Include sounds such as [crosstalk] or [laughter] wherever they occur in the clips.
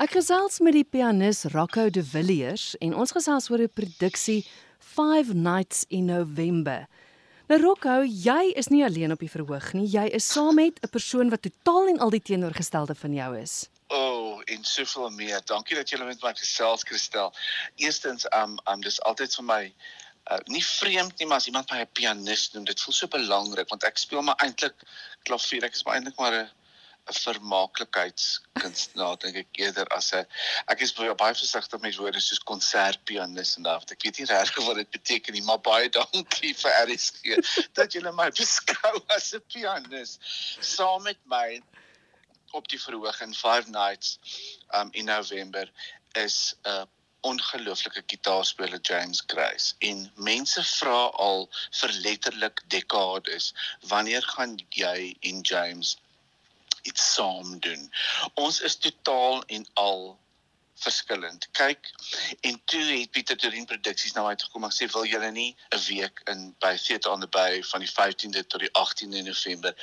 Ek gesels met die pianis Rocco De Villiers en ons gesels oor 'n produksie Five Nights in November. Nou Rocco, jy is nie alleen op die verhoog nie. Jy is saam met 'n persoon wat totaal en al die teenoorgestelde van jou is. O, oh, en soveel meer. Dankie dat jy met my gesels, Christel. Eerstens, um um dis altyd vir my uh, nie vreemd nie, maar as iemand my 'n pianis noem, dit voel so belangrik want ek speel maar eintlik klavier. Ek is maar eintlik maar 'n 'n vermaaklikheidskunstenaar dink ek eerder as 'n ek is baie baie versigtig met woorde soos konsertpianis en daardie ek weet nie regtig wat dit beteken nie maar baie dankie vir RSG dat julle my beskou as 'n pianis saam met my op die verhoog in 5 nights um in November is 'n uh, ongelooflike gitaarspeler James Grace. En mense vra al vir letterlik dekades wanneer gaan jy en James iets saam doen. Ons is totaal en al verskillend. Kyk, en toe het Pieter Torin Produksies nou uitgekom en sê wil julle nie 'n week in by Theater on the Bay van die 15de tot die 18de November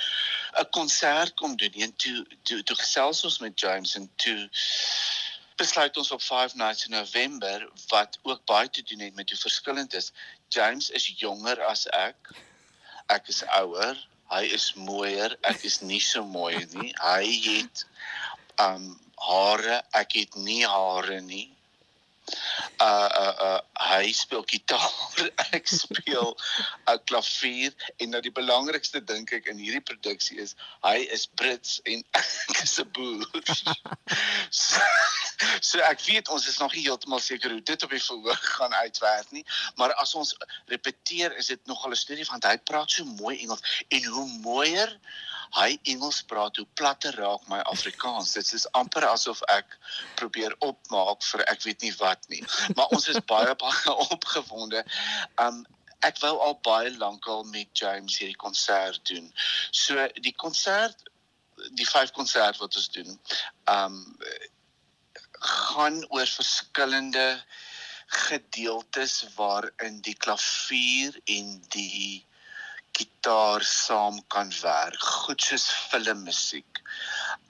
'n konsert kom doen en toe toe toe gesels ons met James en toe besluit ons op 5 nights in November wat ook baie te doen het met hoe verskillend is. James is jonger as ek. Ek is ouer hy is mooier, ek is nie so mooi nie. Hy het um hare, ek het nie hare nie uh uh uh hy speel gitaar, [laughs] ek speel 'n uh, klavier en nou die belangrikste dink ek in hierdie produksie is hy is Brits en [laughs] ek is 'n boer. [laughs] so, so ek weet ons is nog nie heeltemal seker hoe dit op die verhoog gaan uitwerk nie, maar as ons repeteer is dit nogal 'n storie want hy praat so mooi Engels en hoe mooier hy Engels praat hoe platter raak my Afrikaans. Dit is amper asof ek probeer opmaak vir ek weet nie wat nie. Maar ons is baie [laughs] baie opgewonde. Um ek wou al baie lankal met James hierdie konsert doen. So die konsert die vyf konsert wat ons doen, um gaan oor verskillende gedeeltes waarin die klavier en die gitaar saam kan werk, goed soos filmmusiek.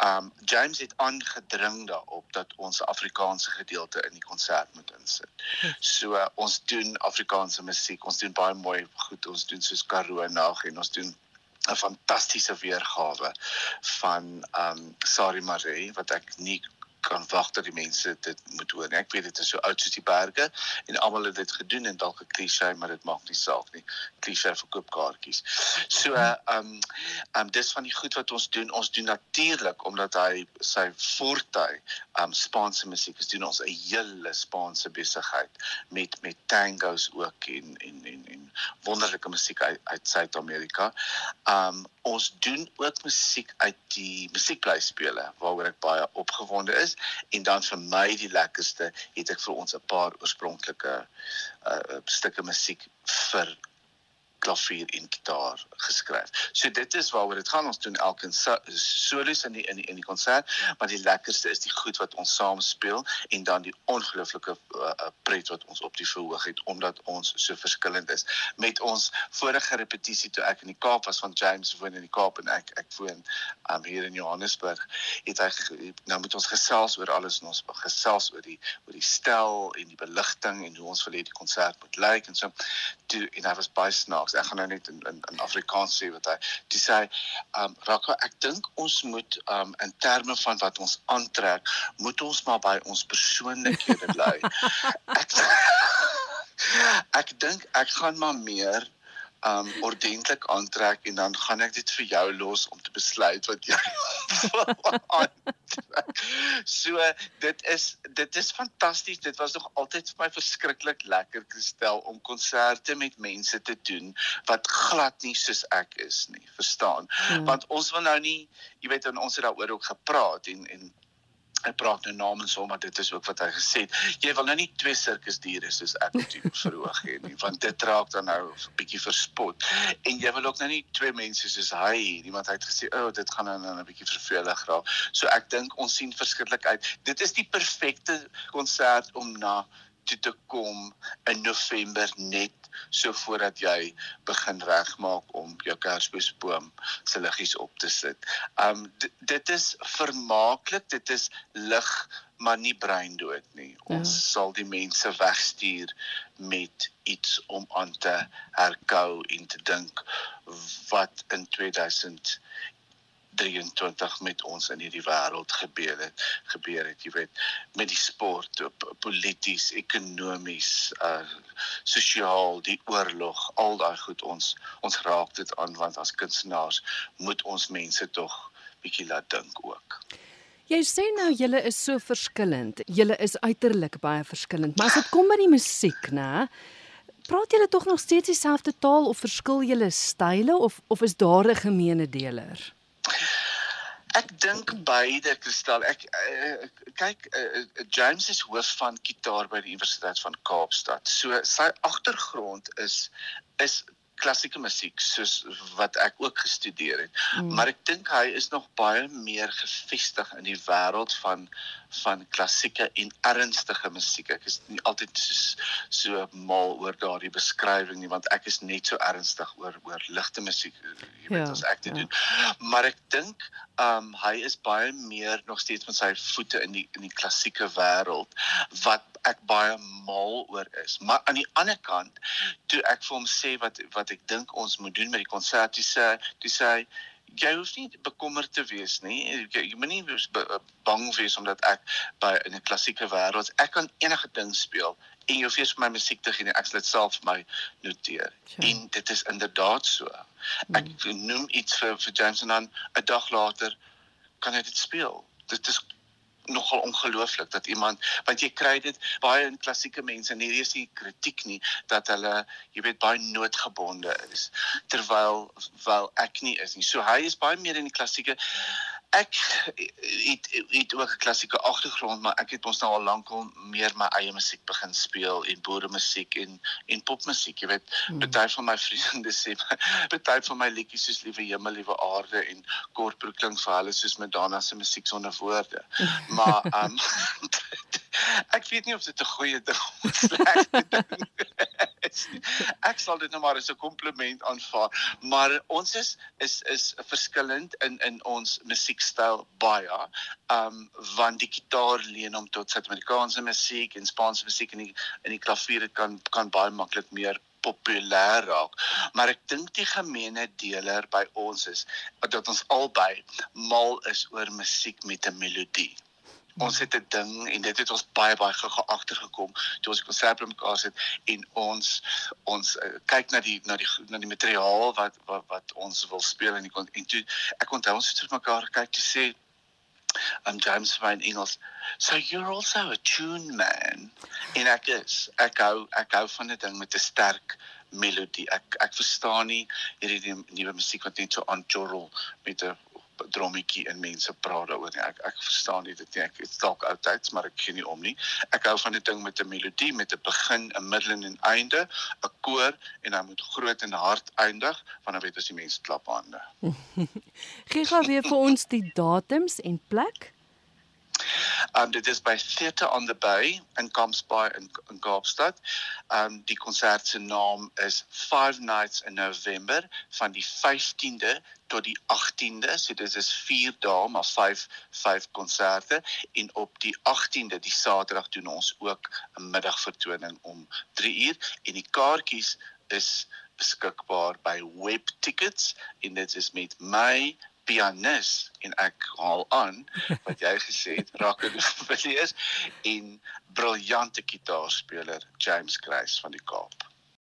Um James het aangedring daarop dat ons Afrikaanse gedeelte in die konsert moet insit. So uh, ons doen Afrikaanse musiek, ons doen baie mooi goed, ons doen soos Karoo nag en ons doen 'n fantastiese weergawe van um Sari Marie wat ek nie kan wag dat die mense dit moet hoor. Ek weet dit is so oud soos die berge en almal het dit gedoen en dalk 'n klise, maar dit maak nie saak nie. Klise verkoop kaartjies. So, ehm um, ehm um, dis van die goed wat ons doen. Ons doen natuurlik omdat hy sy forte ehm um, Spaanse musiek is doen ons 'n hele Spaanse besigheid met met tangos ook en en en en wonderlike musiek uit uit Suid-Amerika. Ehm um, ons doen ook musiek uit die musiekblyspele waaroor ek baie opgewonde is en dan vir my die lekkerste het ek vir ons 'n paar oorspronklike uh stukke musiek vir klavier en gitaar geskryf. So dit is waaroor dit gaan. Ons doen elke solos in die in die in die konsert, maar die lekkerste is die goed wat ons saam speel en dan die ongelooflike uh, pret wat ons op die verhoog het omdat ons so verskillend is. Met ons vorige repetisie toe ek in die Kaap was van James woon in die Kaap en ek ek woon um, hier in Johannesburg, het hy nou met ons gesels oor alles en ons gesels oor die oor die stel en die beligting en hoe ons wil hê die konsert moet lyk en so toe en hy was baie snaaks snaaks. Ek gaan nou net in in, in Afrikaans sê wat hy dis ehm um, Raka, ek dink ons moet um, in terme van wat ons aantrek, moet ons maar by ons persoonlikhede bly. [laughs] ek [laughs] ek dink ek gaan maar meer um ordentlik aantrek en dan gaan ek dit vir jou los om te besluit wat jy [laughs] aantrek. So dit is dit is fantasties. Dit was nog altyd vir my verskriklik lekker gestel om konserte met mense te doen wat glad nie soos ek is nie, verstaan? Hmm. Want ons wil nou nie, jy weet ons het daaroor ook gepraat en en Hy praat nou namens hom maar dit is ook wat hy gesê het. Jy wil nou nie twee sirkusdiere soos ek op die [laughs] verhoog hê nie, want dit raak dan nou 'n bietjie verspot. En jy wil ook nou nie twee mense soos hy, iemand het gesê, "O, oh, dit gaan nou 'n bietjie vervelig raak." So ek dink ons sien verskriklik uit. Dit is die perfekte konsert om na toe te kom in November net so voordat jy begin regmaak om jou Kersboom se liggies op te sit. Um dit is vermaaklik, dit is lig maar nie breindood nie. Ons ja. sal die mense wegstuur met iets om aan te herkou en te dink wat in 2000 23 met ons in hierdie wêreld gebeur het gebeur het jy weet met die sport polities ekonomies uh sosiaal die oorlog al daai goed ons ons raak dit aan want as kunstenaars moet ons mense tog bietjie laat dink ook. Jy sê nou julle is so verskillend. Julle is uiterlik baie verskillend maar as dit kom by die musiek nê praat julle tog nog steeds dieselfde taal of verskil julle style of of is daar 'n gemeene deler Ek dink beide kristal. Ek uh, kyk uh, James is hoof van gitaar by die Universiteit van Kaapstad. So sy agtergrond is is klassieke musiek soos wat ek ook gestudeer het. Mm. Maar ek dink hy is nog baie meer gefestig in die wêreld van van klassieke en ernstige musiek. Ek is nie altyd so so mal oor daardie beskrywing nie want ek is net so ernstig oor oor ligte musiek, jy weet ja, as ek dit ja. doen. Maar ek dink um hy is baie meer nog steeds met sy voete in die in die klassieke wêreld wat ek baie mal oor is. Maar aan die ander kant, toe ek vir hom sê wat wat ek dink ons moet doen met die konsert, dis sê, dis sê jy hoef nie bekommerd te wees nie. Jy, jy moet nie bang wees omdat ek by in 'n klassieke wêreld, ek kan enige ding speel en jy hoef eers my musiek te gee en ek sal dit self vir my noteer. Sure. En dit is inderdaad so. Ek mm. noem iets vir vir James en dan 'n dag later kan hy dit speel. Dit is nogal ongelooflik dat iemand want jy kry dit baie in klassieke mense en hierdie is nie kritiek nie dat hulle jy weet baie noodgebonde is terwyl wel ek nie is nie. So hy is baie meer in die klassieke ek het het ook 'n klassieke agtergrond maar ek het ons nou al lankal meer my eie musiek begin speel en boere musiek en en popmusiek jy weet hmm. baie van my vriende sê baie [laughs] van my liedjies soos liewe hemel liewe aarde en kortbroek klink vir hulle soos Madonna se musiek sonder woorde [laughs] maar um, [laughs] ek weet nie of dit 'n goeie ding of slegte ding is. Ek sal dit nou maar as 'n kompliment aanvaar, maar ons is is is verskillend in in ons musiekstyl baie. Um want die gitaar leen hom tot Suid-Amerikaanse musiek en Spaanse musiek en die in die klavier kan kan baie maklik meer populêr raak. Maar ek dink die gemeene deler by ons is dat ons albei mal is oor musiek met 'n melodie ons het 'n ding en dit het ons baie baie gou agtergekom toe ons konsert bymekaar sit en ons ons uh, kyk na die na die na die materiaal wat wat, wat ons wil speel en, die, en toe ek onthou ons het mekaar kyk te sê um James Vine Engels so you're also a tune man. En ek is ek hou ek hou van 'n ding met 'n sterk melodie. Ek ek verstaan nie hierdie nuwe musiek wat net so aanjorrel met 'n drommetjie en mense praat daaroor nie. Ek ek verstaan nie dit nie. Ek is dalk oudtyds, maar ek gee nie om nie. Ek hou van 'n ding met 'n melodie, met 'n begin, 'n middel en 'n einde, 'n koor en dan moet groot en hard eindig, want dan weet as die mense klap hande. [laughs] gee gou weer vir ons die datums en plek. Um dit is by Theatre on the Bay in Kampsbaai in, in Kaapstad. Um die konsert se naam is Five Nights in November van die 15de tot die 18de. So dit is 4 dae maar 5 5 konserte en op die 18de die Saterdag doen ons ook 'n middagvertoning om 3 uur en die kaartjies is beskikbaar by Webtickets en dit is met my pianis en ek haal aan wat jy gesê het [laughs] Rakke Villiers en briljante kitaarspeler James Grace van die Kaap.